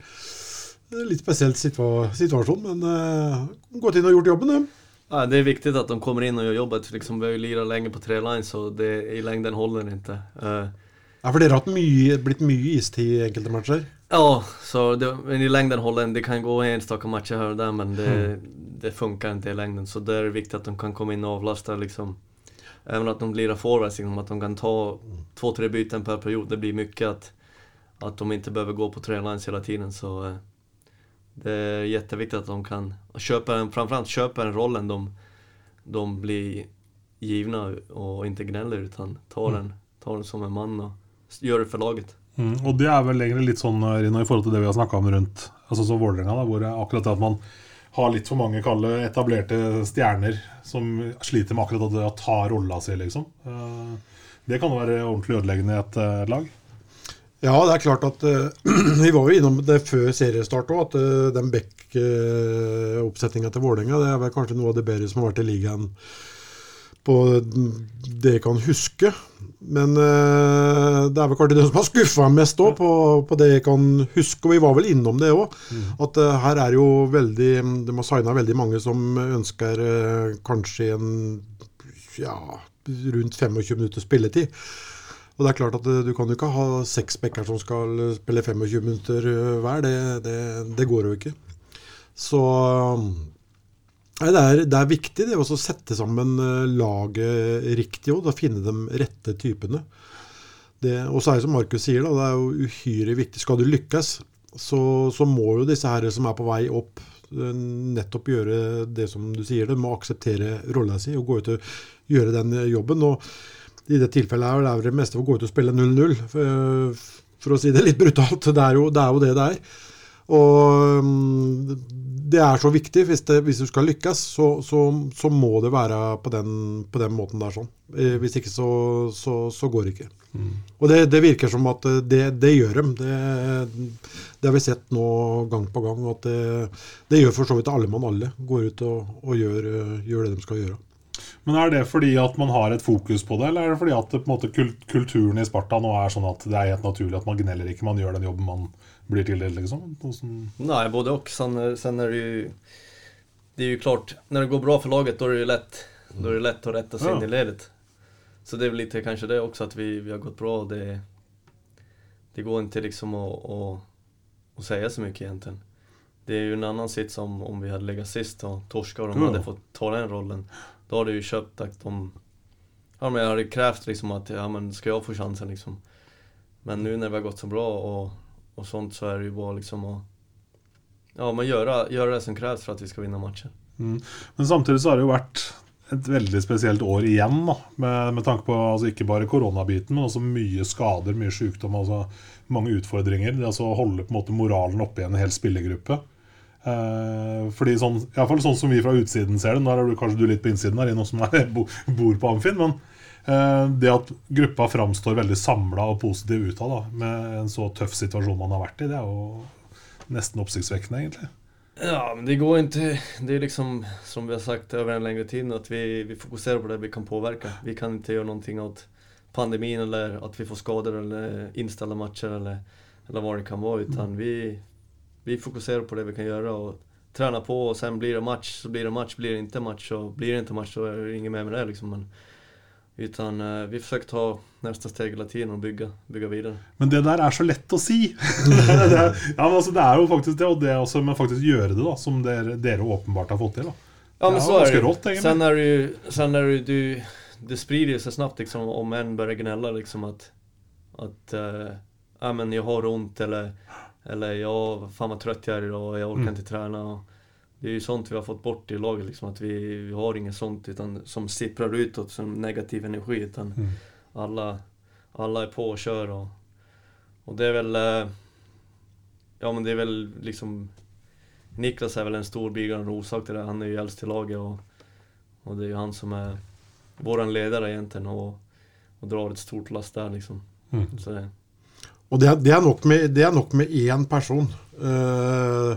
Det Litt spesielt situa situasjon, men uh, gått inn og gjort jobben, det. Ja, det er viktig at de kommer inn og gjør jobbet. Liksom, vi har jo lirat länge på tre lines och det, i lengden holder det ikke. Uh, Ja, for dere har mye, blitt mye istid i enkelte matcher. Ja, så det, men i lengden holder den. Det kan gå enstaka matcher her og der, men det, det funker ikke i lengden. Så det er viktig at de kan komme inn og avlaste. liksom. Even at de lirar forwards, liksom, at de kan ta två, tre byten per period. Det blir mye at, at de ikke behøver gå på tre lines hele tiden. Så eh, det är jätteviktigt att de kan köpa en, framförallt köpa den rollen de, de blir givna och inte gnäller utan tar den, tar den som en man och gör det för laget. Mm. Og det er vel egentlig litt sånn Rino, i forhold til det vi har snakka om rundt altså så Vålerenga, hvor akkurat det at man har litt for mange kalle etablerte stjerner som sliter med akkurat det å ta rolla si, liksom. Eh, Det kan være ordentlig ødeleggende i et eh, lag. Ja, det er klart at uh, (clears throat) Vi var jo innom det før seriestart òg, at uh, den Beck-oppsetninga til Vålerenga det er vel kanskje noe av det bedre som har vært i ligaen på det jeg kan huske. Men eh, det er vel kanskje det som har skuffa mest òg, på, på det jeg kan huske. Og vi var vel innom det òg. At eh, her er jo veldig De har signa veldig mange som ønsker eh, kanskje en ja, rundt 25 minutter spilletid. Og det er klart at eh, Du kan jo ikke ha seks bekker som skal eh, spille 25 minutter eh, hver. Det, det, det går jo ikke. Så nei, det, er, det er viktig det å sette sammen laget riktig og da finne de rette typene. Og så er det som Markus sier, da, det er jo uhyre viktig. Skal du lykkes, så, så må jo disse her som er på vei opp, nettopp gjøre det som du sier. De må akseptere rolla si og gå ut og gjøre den jobben. og i det tilfellet er det det meste å gå ut og spille 0-0, for, for å si det litt brutalt. Det er jo det er jo det, det er. Og mm, det er så viktig. Hvis, det, hvis du skal lykkes, så, så, så må det være på den, på den måten der. sånn. Eh, Hvis ikke, så, så, så går det ikke. Og det, det virker som at eh, det, det gjør dem. Det, har vi sett nå gang på gang. at Det, gjør for så vidt alle mann alle. Går ut og, og gjør, eh, gjør det de skal gjøre. Men er det fordi at man har et fokus på det, eller er det fordi at måte, kulturen i Sparta nå er sånn at det er helt naturlig at man gneller ikke, man gjør den jobben man blir tildelt, liksom? Sånn Nei, både og. Sen, sen är det er Det ju klart, Når det går bra for laget da er det jo lett, da er det lätt att rätta sig Ja. in i ledet. Så det er vel litt kanskje det også, at vi, vi har gått bra og det... Det går ikke liksom å, å, å si så mye egentlig. Det er jo en annen sits om, om vi hadde ligget sist og torska og de Ja. hadde fått ta den rollen. Då hadde ju köpt att de... Ja liksom att, ja men ska jag få chansen liksom. Men nu när vi har gått så bra och, och sånt så är det ju bara liksom att Ja, men göra, det som krävs för att vi ska vinna matchen. Mm. Men samtidig så har det jo vært et veldig spesielt år igjen, da, med, med tanke på altså, ikke bare koronabiten, men også mye skader, mye sykdom, altså mange utfordringer. Det altså å holde på en måte moralen oppe i en hel spillergruppe. Eh, fordi sånn, i hvert fall sånn som vi fra utsiden ser det, nå er du kanskje du litt på innsiden her, i noe som er, (laughs) bor på Amfin, men eh, det at gruppa framstår veldig samla og positiv utad med en så tøff situasjon man har vært i, det er jo nesten oppsiktsvekkende, egentlig. Ja, men det går ikke Det er liksom som vi har sagt over en lengre tid at vi, vi fokuserer på det vi kan påvirke. Vi kan ikke gjøre noe åt pandemien eller at vi får skader eller inställda matcher eller, eller hva det kan være. Utan mm. vi, vi fokuserar på det vi kan göra och träna på och sen blir det match så blir det match. Blir det inte match så blir det inte match så är det inget mer med det liksom. Men, utan uh, vi försöker ta nästa steg hela tiden och bygga, bygga videre. Men det der er så lett å si! det, (laughs) det, ja, men altså, det er jo faktisk det, og det også, men faktisk gjøre det, da, som dere, åpenbart har fått til. da. Ja, men så är det rått, Sen är det ju, sen är det, du, det sprider sig snabbt liksom, om en börjar gnälla liksom att, att uh, ja, men jag har ont eller, eller jag, fan vad trött jag är idag, jag orkar mm. inte träna. Det är ju sånt vi har fått bort i laget, liksom, att vi, vi har inget sånt utan, som sipprar utåt som negativ energi. Utan mm. alla, alla är på och kör. Och, och det är väl... Eh, ja men det är väl liksom... Niklas är väl en stor bidragande orsak till det. Han är ju äldst i laget och, och det är ju han som är våran ledare egentligen och, och drar ett stort last där liksom. Mm. Så det. Og det, det, er nok med, det er nok med én person. Uh,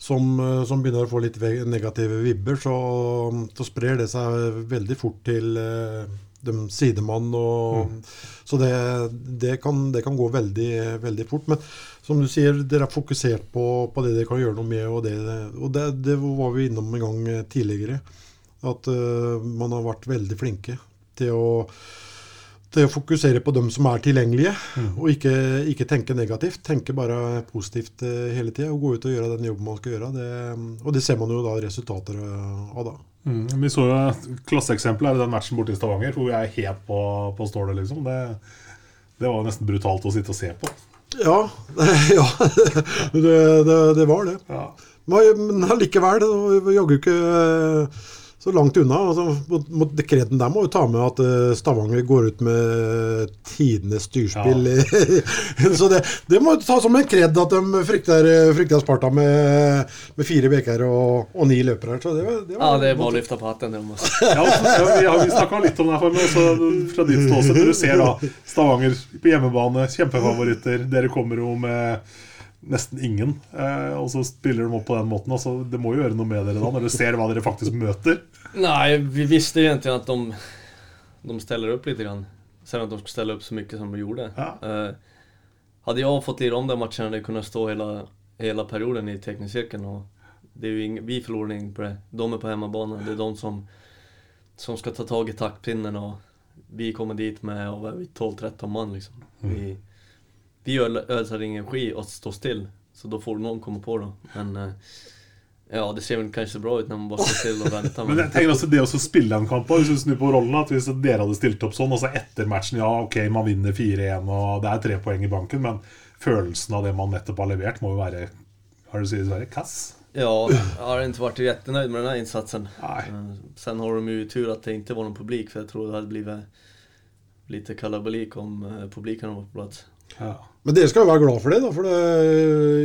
som, eh, som, begynner å få litt negative vibber, så, så sprer det seg veldig fort til uh, de sidemann. Og, mm. Så det, det, kan, det, kan, gå veldig, veldig, fort. Men som du sier, dere er fokusert på, på det dere kan gjøre noe med. Og det, og det, var vi innom en gang tidligere. At uh, man har vært veldig flinke til å til å fokusere på dem som er tilgjengelige, mm. og ikke, ikke, tenke negativt. Tenke bare positivt uh, hele tida og gå ut og gjøre den jobben man skal gjøre. Det, og det ser man jo da resultater av da. Mm. Vi så jo et klasseeksempel i den matchen borte i Stavanger, hvor vi er helt på, på stålet, liksom. Det, det, var nesten brutalt å sitte og se på. Ja, (laughs) ja (laughs) det, det, var det. Ja. Men allikevel, jaggu ikke så langt unna. Altså, kreden der må jo ta med at uh, Stavanger går ut med tidenes styrspill. Ja. (laughs) så det, det, må ta som en kred at de frykter, frykter Sparta med, med fire beker og, og, ni løpere. Så det, det var, ja, det er bare å løfte ja, vi har snakka litt om det her, men også fra ditt ståsted. Du ser da Stavanger på hjemmebane, kjempefavoritter. Dere kommer jo med nesten ingen. Eh, og så spiller de opp på den måten. Altså, det må jo gjøre noe med dere da, når dere ser hva dere faktisk møter. Nei, vi visste egentlig at de, de steller opp litt. Grann. Selv om de skulle stelle opp så mye som de gjorde. Ja. Eh, hadde jeg fått lira om den matchen, hadde jeg kunnet stå hele, hele perioden i tekningssirkelen. vi taper inget på det. De er på hjemmebane. Det er de som, som skal ta tag i taktpinnen og vi kommer dit med 12-13 mann. Liksom. Mm. Vi, ödsar ingen energi og står still. Så då får noen komme på da. Men eh, ja, det ser kanskje så bra ut når man bare står still og venter. Men jeg tenker også det å spille en kamp hvis du snur på rollen, at hvis dere hadde stilt opp sånn, altså etter matchen, ja ok, man vinner 4-1 og det er tre poeng i banken, men følelsen av det man nettopp har levert, må jo være har du sier Sverre, kass? Ja, jeg har ikke vært jättenöjd med denne innsatsen. insatsen. Eh, sen har de mye tur at det ikke var noen publik, for jeg tror det hadde blitt litt kalabalik om publikum hadde vært på plats. Ja. Men dere skal jo være glad for det, da, for det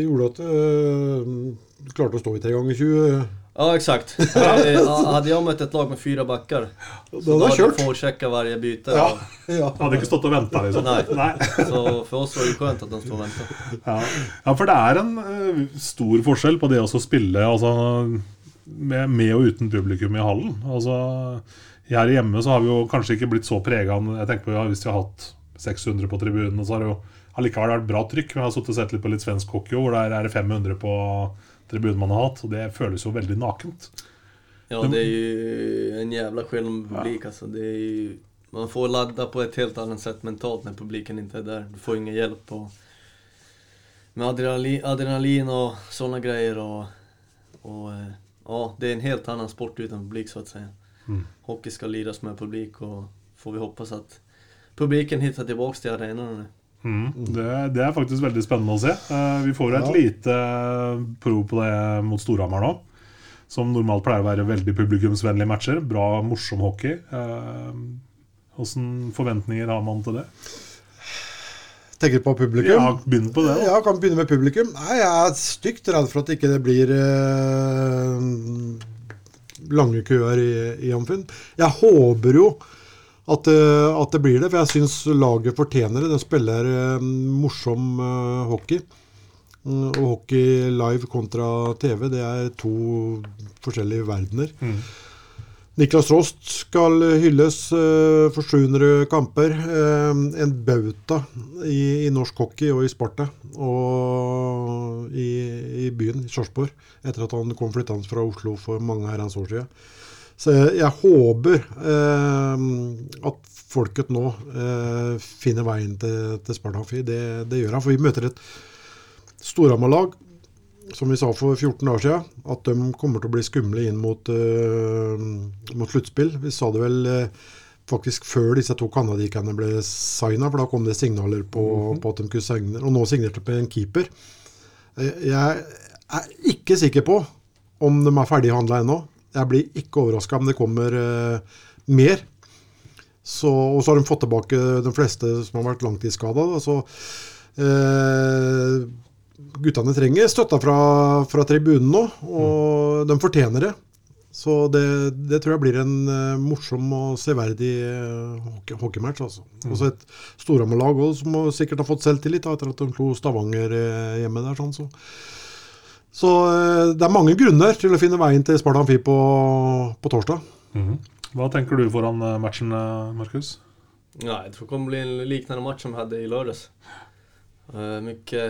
gjorde at uh, du klarte å stå i tre ganger 20. Ja, exakt. (laughs) Hadde jeg møtt et lag med fire backer, så da hadde jeg foresjekka hver bytte. Ja, ja. Hadde ikke stått og venta, liksom. Nei. Nei. Så for oss var det skjønt at de sto og venta. Ja. ja. for det er en uh, stor forskjell på det å spille altså, med, med, og uten publikum i hallen. Altså, her hjemme så har vi jo kanskje ikke blitt så prega Jeg tenker på ja, Hvis vi har hatt 600 på tribunen, så har det jo allikevel vært bra trykk. Men jeg har sittet og sett litt på litt svensk hockey, hvor der er det 500 på tribunen man har hatt. Og det føles jo veldig nakent. Ja, det er jo en jævla skillnad publik. Altså. Det er jo, man får ladda på et helt annet sett mentalt når publiken ikke er der. Du får ingen hjelp og, med adrenalin, adrenalin og sånne greier. Og, og, eh, ja, det er en helt annen sport uten publik, så å si. Mm. Hockey skal lides med publik, og får vi håpe at publiken finner tilbake til arenaene. Mm, det, det, er faktisk veldig spennende å se. Uh, vi får et ja. lite uh, prov på det mot Storhamar nå. som normalt pleier å være veldig publikumsvennlige matcher. Bra, morsom hockey. Åssen forventninger har man til det? Tenker på publikum? Ja, begynn på det. da. Ja, kan begynne med publikum. Nei, Jeg er stygt redd for at ikke det blir eh, lange køer i, i Amfinn. Jeg håper jo at, eh, at det blir det, for jeg syns laget fortjener det. De spiller eh, morsom eh, hockey. Mm, Og hockey live kontra TV, det er to forskjellige verdener. Niklas Rost skal hylles eh, for 700 kamper. Eh, en bauta i, i norsk hockey og i Sparta og i, i byen, i Sarpsborg, etter at han kom flyttende fra Oslo for mange herrens år siden. Så jeg, håper eh, at folket nå eh, finner veien til, til Sparta Det, det gjør han, for vi møter et Storhamar-lag som vi sa for 14 dager siden, at de kommer til å bli skumle inn mot, eh, mot sluttspill. Vi sa det vel uh, faktisk før disse to canadierne ble signa, for da kom det signaler på, på at de kunne signe. Og nå signerte de på en keeper. Eh, Jeg er ikke sikker på om de er ferdighandla ennå. Jeg blir ikke overraska om det kommer uh, mer. Så, og så har de fått tilbake de fleste som har vært langtidsskada. Så uh, guttene trenger støtta fra, fra tribunen nå, og de fortjener det. Så det, det tror jeg blir en uh, morsom og severdig uh, hockey, hockeymatch. Altså. Mm. Også et Storhamar-lag som sikkert har fått selvtillit da, etter at de slo Stavanger uh, hjemme der. Sånn, så så eh, det er mange grunner til å finne veien til Sparta Amfi på, på torsdag. Hva tenker du foran eh, matchen, eh, Markus? Ja, jeg tror det kommer bli en liknende match som vi hadde i lördags. Uh, mye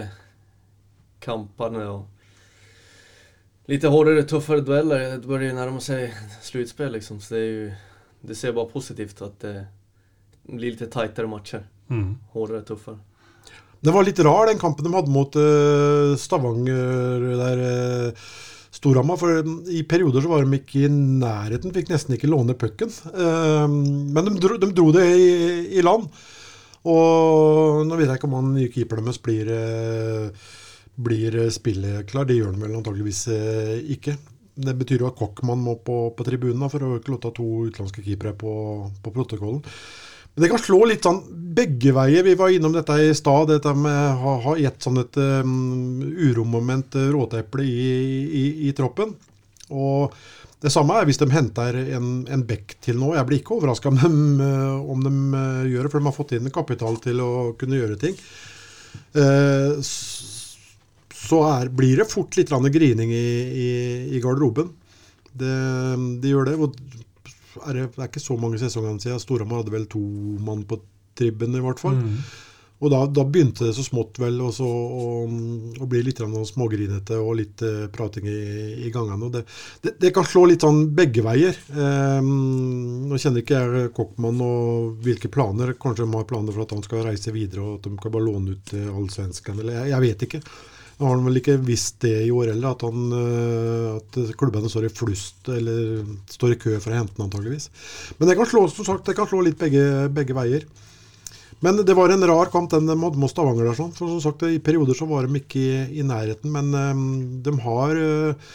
kampande og litt hardere, tøffere dueller. Det bør jo nærme seg sluttspill, liksom. Så det, är jo det ser bare positivt at det blir litt tightere matcher. Mm. Hårdare, tuffare. Det var litt rar, den kampen de hadde mot uh, Stavanger der uh, Storhamar. For i perioder så var de ikke i nærheten, fikk nesten ikke låne pucken. Eh, men de dro, de dro det i, i land. Og nå vet jeg ikke om han nye keeperen deres blir, blir spilleklar. Det gjør han vel antageligvis eh, ikke. Det betyr jo at Kokkmann må på, på tribunen for å ikke låte to utenlandske keepere på, på protokollen. Men det kan slå litt sånn begge veier. Vi var innom dette i stad, dette med å ha ett sånn et um, uromoment uh, råteple i, i, i troppen. Og det samme er hvis de henter en, en bekk til nå. Jeg blir ikke overraska om, de, uh, om de uh, gjør det, for de har fått inn kapital til å kunne gjøre ting. Så er, blir det fort litt grining i, i, i garderoben. Det, de gjør det. Og er det, det er ikke så mange sesonger siden. Storhamar hadde vel to mann på tribben, i hvert fall. Og da, da begynte det så smått vel også å, å bli litt smågrinete og litt uh, prating i, i gangene. Det, det, det kan slå litt sånn begge veier. Um, nå kjenner ikke jeg Kokkmann og hvilke planer. Kanskje de har planer for at han skal reise videre og at de kan bare låne ut til allsvensken. Eller jeg, jeg vet ikke. Nå har han vel ikke visst det i år heller, at, han, eh, at klubbene står i flust eller står i kø for å hente han antageligvis. Men det kan slå, som sagt, det kan slå litt begge, begge veier. Men det var en rar kamp, den mot Stavanger. der, sånn. For som sagt, I perioder så var de ikke i, i nærheten, men eh, de, har, eh,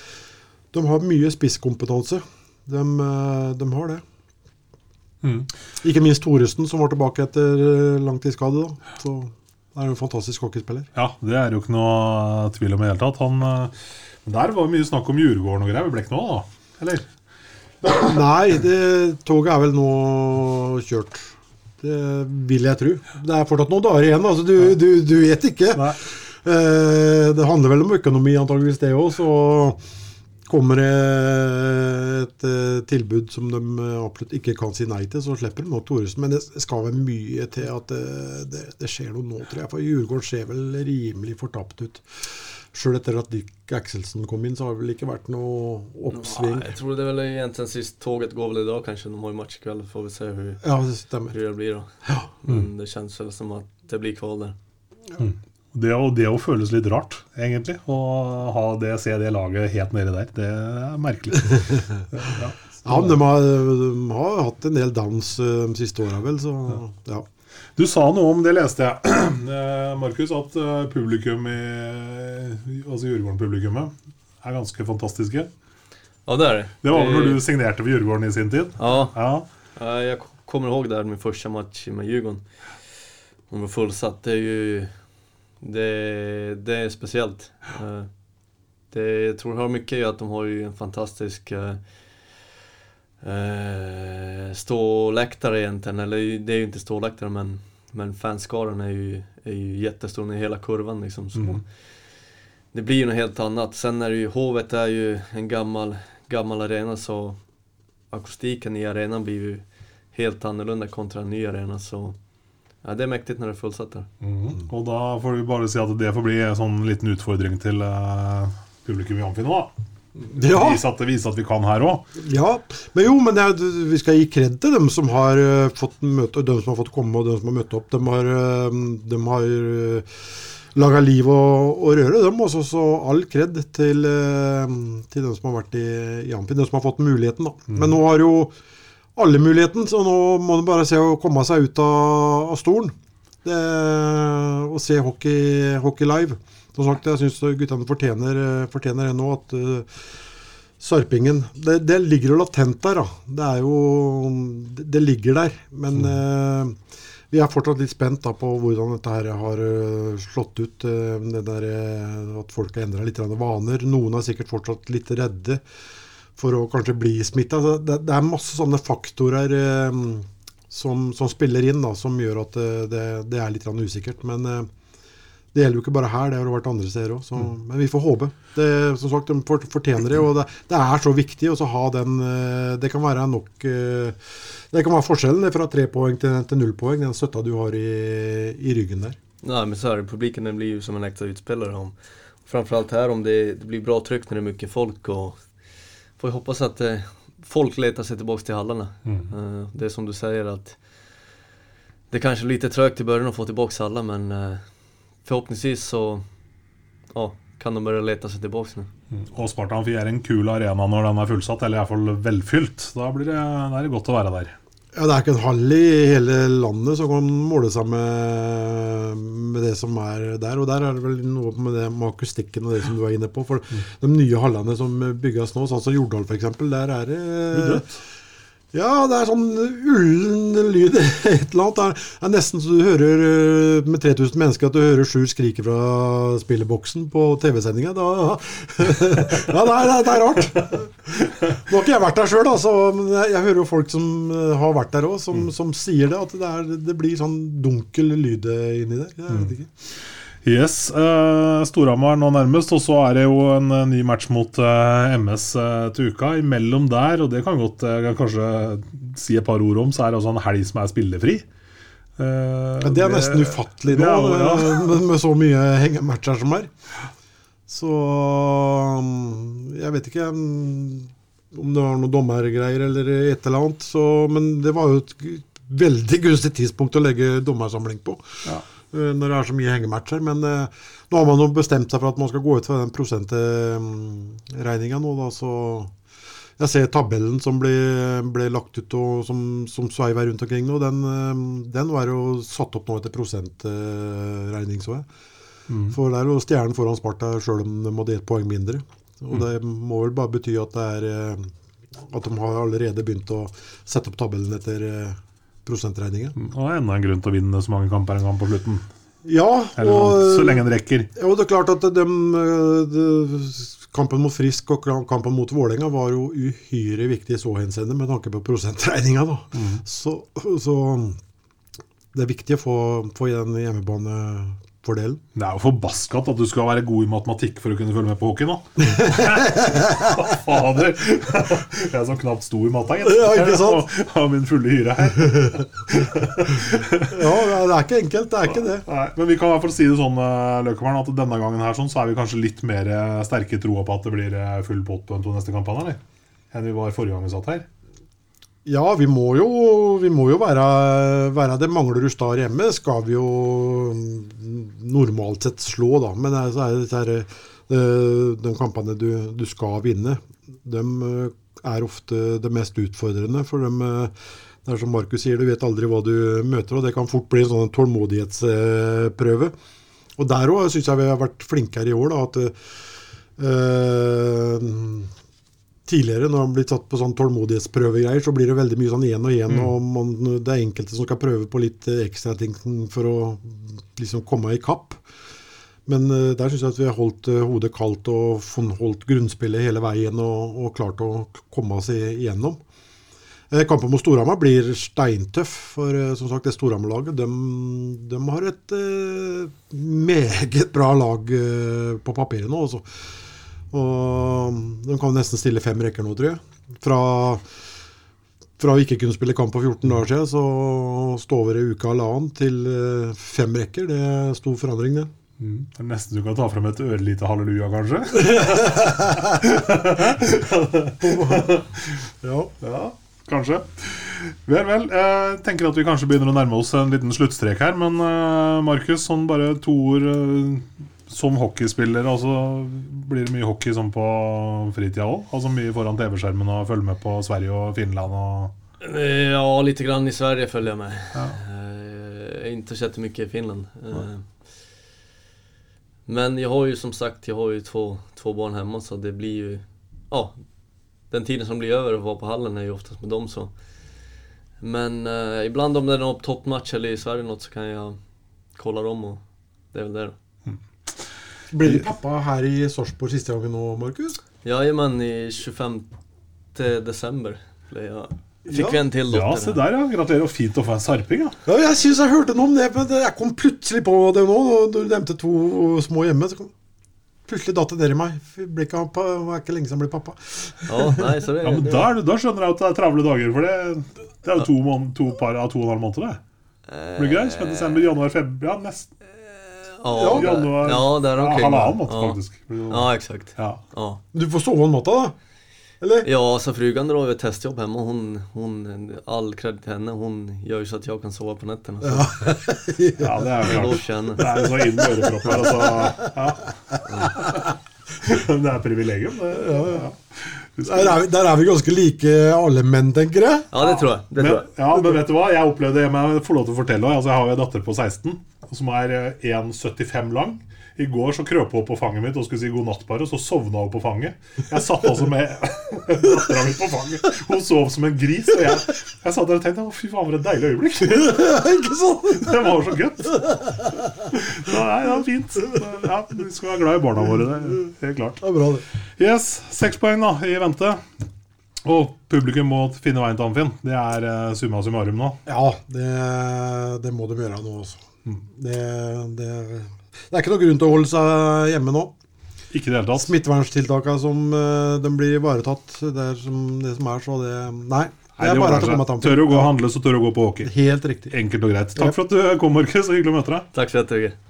de har mye spisskompetanse. De, de har det. Mm. Ikke minst Thoresen, som var tilbake etter langtidsskade. da. Så det er jo en fantastisk hockeyspiller. Ja, det er jo ikke noe tvil om i det hele tatt. Han, eh, men der var mye snakk om Djurgården og greier. Vi ble ikke noe, da? Eller? (clears throat) Nei, det, toget er vel nå kjørt. Det vil jeg tro. Det er fortsatt noen dager igjen. altså Du, du, du vet ikke. Nei. Eh, det handler vel om økonomi, antageligvis det òg. Så kommer det et eh, tilbud som de eh, absolutt ikke kan si nei til, så slipper de nok Thoresen. Men det skal vel mye til at det, det, det skjer noe nå, tror jeg. For Djurgården ser vel rimelig fortapt ut. Sjøl etter at Dick Axelsen kom inn, så har det vel ikke vært noe oppsving. Nei, jeg tror det är väl egentligen sist toget går vel i dag, kanskje. De har i match kveld, Får vi se hvor, Ja, det stemmer. hur det blir då. Men det kjennes vel som at det blir kval där. Det å, det å føles litt rart, egentlig. Å ha det, se det laget helt nedi der. Det er merkelig. (laughs) ja. Ja, men de har, de har hatt en del dans eh, de siste åra, vel, så ja. Du sa noe om, det leste jeg, (clears throat) eh, Markus, at eh, publikum i Altså Djurgården-publikummet er ganske fantastiske. Ja, det er det. Det var vel når du signerte for Djurgården i sin tid? Ja, Ja. Jeg kommer ihåg där min første match med Djurgården. Hon var fullsatt. Det er ju... Det, det är speciellt. Eh, Det, jag tror har mycket i att de har ju en fantastisk eh, eh, ståläktare egentligen. Eller det är ju inte ståläktare men, men fanskaran är ju, är ju jättestor i hela kurvan liksom. Så Mm. Det blir ju något helt annat. Sen är det ju, Hovet är ju en gammal, gammal arena så akustiken i arenan blir ju helt annorlunda kontra en ny arena så ja, det er mektig når det er fullsatt. Mhm. Og da får vi bare si at det får bli en sånn liten utfordring til uh, publikum i Amfi nå, da. Ja, Vise at, vise at vi kan her òg. ja. Men jo, men er, vi skal gi kred til dem som har uh, fått møte, dem som har fått komme og dem som har møtt opp. De har, uh, de har uh, laga liv og, og røre, dem. Også, så all kred til, eh, til dem som har vært i, i Amfi, dem som har fått muligheten. da. Men nå har jo alle muligheten, så nå må det bare se å komme seg ut av, av stolen. Det, og se hockey, hockey live. Som sagt, jeg syns guttene fortjener, eh, fortjener det nå at uh, Sarpingen det, det ligger jo latent der, da. Det er jo Det, ligger der. Men eh, vi er fortsatt litt spent da på hvordan dette her har eh, slått ut. eh, det der, eh, at folk har endra litt vaner. Noen er sikkert fortsatt litt redde for å kanskje bli smitta. Det, det er masse sånne faktorer eh, som, som spiller inn, da, som gjør at det, det, det er litt usikkert. Men eh, det gjelder jo ikke bare her, det har det vært andre steder òg. Men vi får håpe. Det, som sagt, De fortjener det. Og det, det er så viktig å ha den eh, Det kan være nok eh, Det kan være forskjellen fra tre poeng til, til null poeng, den støtta du har i, i ryggen der. Nei, men så är det, publiken den blir ju som en extra utspelare. Om, framförallt här om det, det blir bra tryck när det är mycket folk och får jeg hoppas att eh, folk letar sig tillbaks till hallarna. Eh, det är som du säger att det kanske kanskje lite trögt i början att få tillbaks alla men forhåpentligvis förhoppningsvis så ja, kan de börja lete seg tilbake. Mm. Og Spartan 4 er en kul arena når den er fullsatt, eller iallfall velfylt. Da blir det, da er det godt å være der. Ja, Det er ikke en hall i hele landet som kan måle seg med, med det som er der. Og der er det vel noe med det med akustikken og det som du er inne på. For de nye hallene som bygges nå, sånn som Jordal f.eks., der er det? Ja, det er sånn ullen lyd. (laughs) Et eller annet. Det er, nesten så du hører eh, med 3000 mennesker at du hører Sjur skrike fra spilleboksen på TV-sendinga. (laughs) Ja, det er, det er rart. Nå har ikke jeg vært der sjøl, altså, men jeg, hører jo folk som eh, har vært der òg, som, som sier det. At det, er, det blir sånn dunkel lyd eh, inni der. Jeg vet ikke. Yes, uh, Storhamar nå nærmest, og så er det jo en eh, ny match mot uh, MS uh, til uka. Imellom der, og det kan godt uh, kanskje si et par ord om, så er det også en helg som er spillefri. Eh, Ja, det er nesten ufattelig nå, ja. eh, med, med så mye hengematcher som er. Så jeg vet ikke om det var noen dommergreier eller et eller annet. Så, men det var jo et veldig gunstig tidspunkt å legge dommersamling på. Ja. Eh, Når det er så mye hengematcher. Men eh, nå har man jo bestemt seg for at man skal gå ut fra den prosentregninga nå, da, så jeg ser tabellen som ble, ble lagt ut og som, som sveiver rundt omkring nå. Den, eh, den var jo satt opp nå etter prosentregning, så jeg. For det er jo stjernen foran Sparta sjøl om de hadde ett poeng mindre. Og det må vel bare bety at det er at de har allerede begynt å sette opp tabellen etter prosentregninga. Og enda en grunn til å vinne så mange kamper en gang på slutten. Ja, Eller og, sånn, så lenge det rekker. Ja, og det er klart at de, de, kampen mot Frisk og kampen mot Vålerenga var jo uhyre viktig i så henseende med tanke på prosentregninga. Mm. Så, så det er viktig å få, få igjen hjemmebanefordelen. Det er jo forbaskat at du skal være god i matematikk for å kunne følge med på hockey nå. (laughs) Fader! Jeg som knapt sto i matta, gitt. Ja, ikke sant? Har min fulle hyre her. Ja, det er ikke enkelt, det er ikke det. Nei, men vi kan i hvert fall si det sånn eh, Løkkemann, at denne gangen her sånn, så er vi kanskje litt mer eh, sterke i troa på at det blir eh, full pott på de to neste kampene, eller? Enn vi var forrige gang vi satt her. Ja, vi må jo, vi må jo være, være det mangler du Star hjemme, skal vi jo mm, normalt sett slå, da. Men så er det her, eh, de kampene du, du skal vinne, de eh, er ofte det mest utfordrende. For de, eh, det er som Markus sier, du vet aldri hva du møter, og det kan fort bli en sånn tålmodighetsprøve. Og der òg syns jeg vi har vært flinkere i år, da. At eh, tidligere, når han blir tatt på sånn tålmodighetsprøvegreier, så blir det veldig mye sånn én og én, og man, det er enkelte som skal prøve på litt eh, ekstra ting for å liksom komme i kapp. Men uh, der syns jeg at vi har holdt uh, hodet kaldt og holdt grunnspillet hele veien og, og klart å komme oss igjennom. Uh, Kampen mot Storhamar blir steintøff, for som sagt, det Storhamar-laget de, de har et meget bra lag på papiret nå. Også. Og de kan nesten stille fem rekker nå, tror jeg. Fra, fra å ikke kunne spille kamp på 14 dager siden, så stå over ei uke halvannen til eh, fem rekker. Det er stor forandring, det. Mm. Det er Nesten du kan ta frem et ørlite halleluja, kanskje? (laughs) Ja. Ja, kanskje. Vel, vel. Jeg tenker at vi kanskje begynner å nærme oss en liten sluttstrek her. Men eh, Markus, sånn bare to ord eh, som hockeyspiller. Altså, blir det mye hockey sånn på fritida òg? Altså mye foran TV-skjermen og følge med på Sverige og Finland og Ja, lite grann i Sverige følger jeg med. Ja. Eh, ikke sett mye i Finland. Eh, men jeg har jo som sagt, jeg har jo to, to barn hjemme, så det blir jo ja, den tiden som blir over å være på hallen er jo oftest med dem så. Men eh, ibland om det er noen toppmatch eller i Sverige noe, så kan jeg kolla dem og det er vel det då. Blir du pappa her i Sarpsborg siste gangen nå, Markus? Ja, men i 25 desember ble jeg Fikk Ja. vi en til dotter. Ja, se der, ja. Gratulerer. og Fint å få en sarping, ja. Ja, jeg syns jeg hørte noe om det, men jeg kom plutselig på det nå. Du nevnte to små hjemme. så kom Plutselig datt det ned i meg. Ble ikke, det er ikke lenge siden jeg ble pappa. Ja, nei, så det, ja men da, da skjønner jeg at det er travle dager. For det, det er jo to, måned, to par av to og en halv måned, det. Blir det greit? Med desember, januar, februar Ja, nesten ja, januar. ja, där ja, omkring. halvannen måned, ja. faktisk. Ja, exakt. Ja. Ja. Du får sove om natta, da? Eller? Ja, så frugan drar ju ett testjobb hemma. Hon, hon, all cred till henne. Hon gör ju så att jag kan sova på nätterna. Så (laughs) ja, det er jo klart. Det er jo så inn med ørepropper, altså. Ja. Det er privilegium, det. Ja, ja. Der er, vi, der er vi ganske like alle menn, tenker jeg. Ja, det tror jeg. Det tror Men, ja, men vet du hva? Jeg opplevde det med, jeg får lov til å fortelle altså, Jeg har jo en datter på 16 som er eh, 1,75 lang. I går så krøp hun opp på fanget mitt og skulle si god natt, bare, og så sovna hun på fanget. Jeg satt altså med (laughs) dattera mi på fanget. Hun sov som en gris. Og jeg, jeg satt der og tenkte å, fy faen, for et deilig øyeblikk. (laughs) (laughs) Det var så godt. Så, nei, det var fint. Ja, vi skal være glad i barna våre. Det er helt klart. Det er bra, det. Yes, seks poeng da, i vente. Og publikum må finne veien til Amfinn. Det er uh, summa summarum nå. Ja, det, det må de gjøre nå, altså. Det, det, det er ikke noe grunn til å holde seg hjemme nå. Ikke det hele tatt. Smitteverntiltakene som eh, de blir ivaretatt, det er som det som er, så det Nei. Det er bare å komme til Tør å gå og handle, så tør å gå på hockey. Helt riktig. Enkelt og greit. Takk for at du kom, Markus. Hyggelig å møte deg. Takk skal du så jättemycket.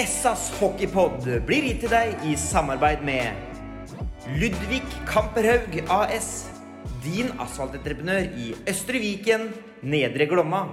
Essas hockeypod blir gitt til deg i samarbeid med Ludvig Kamperhaug AS. Din asfaltentreprenør i Østre Viken, Nedre Glomma.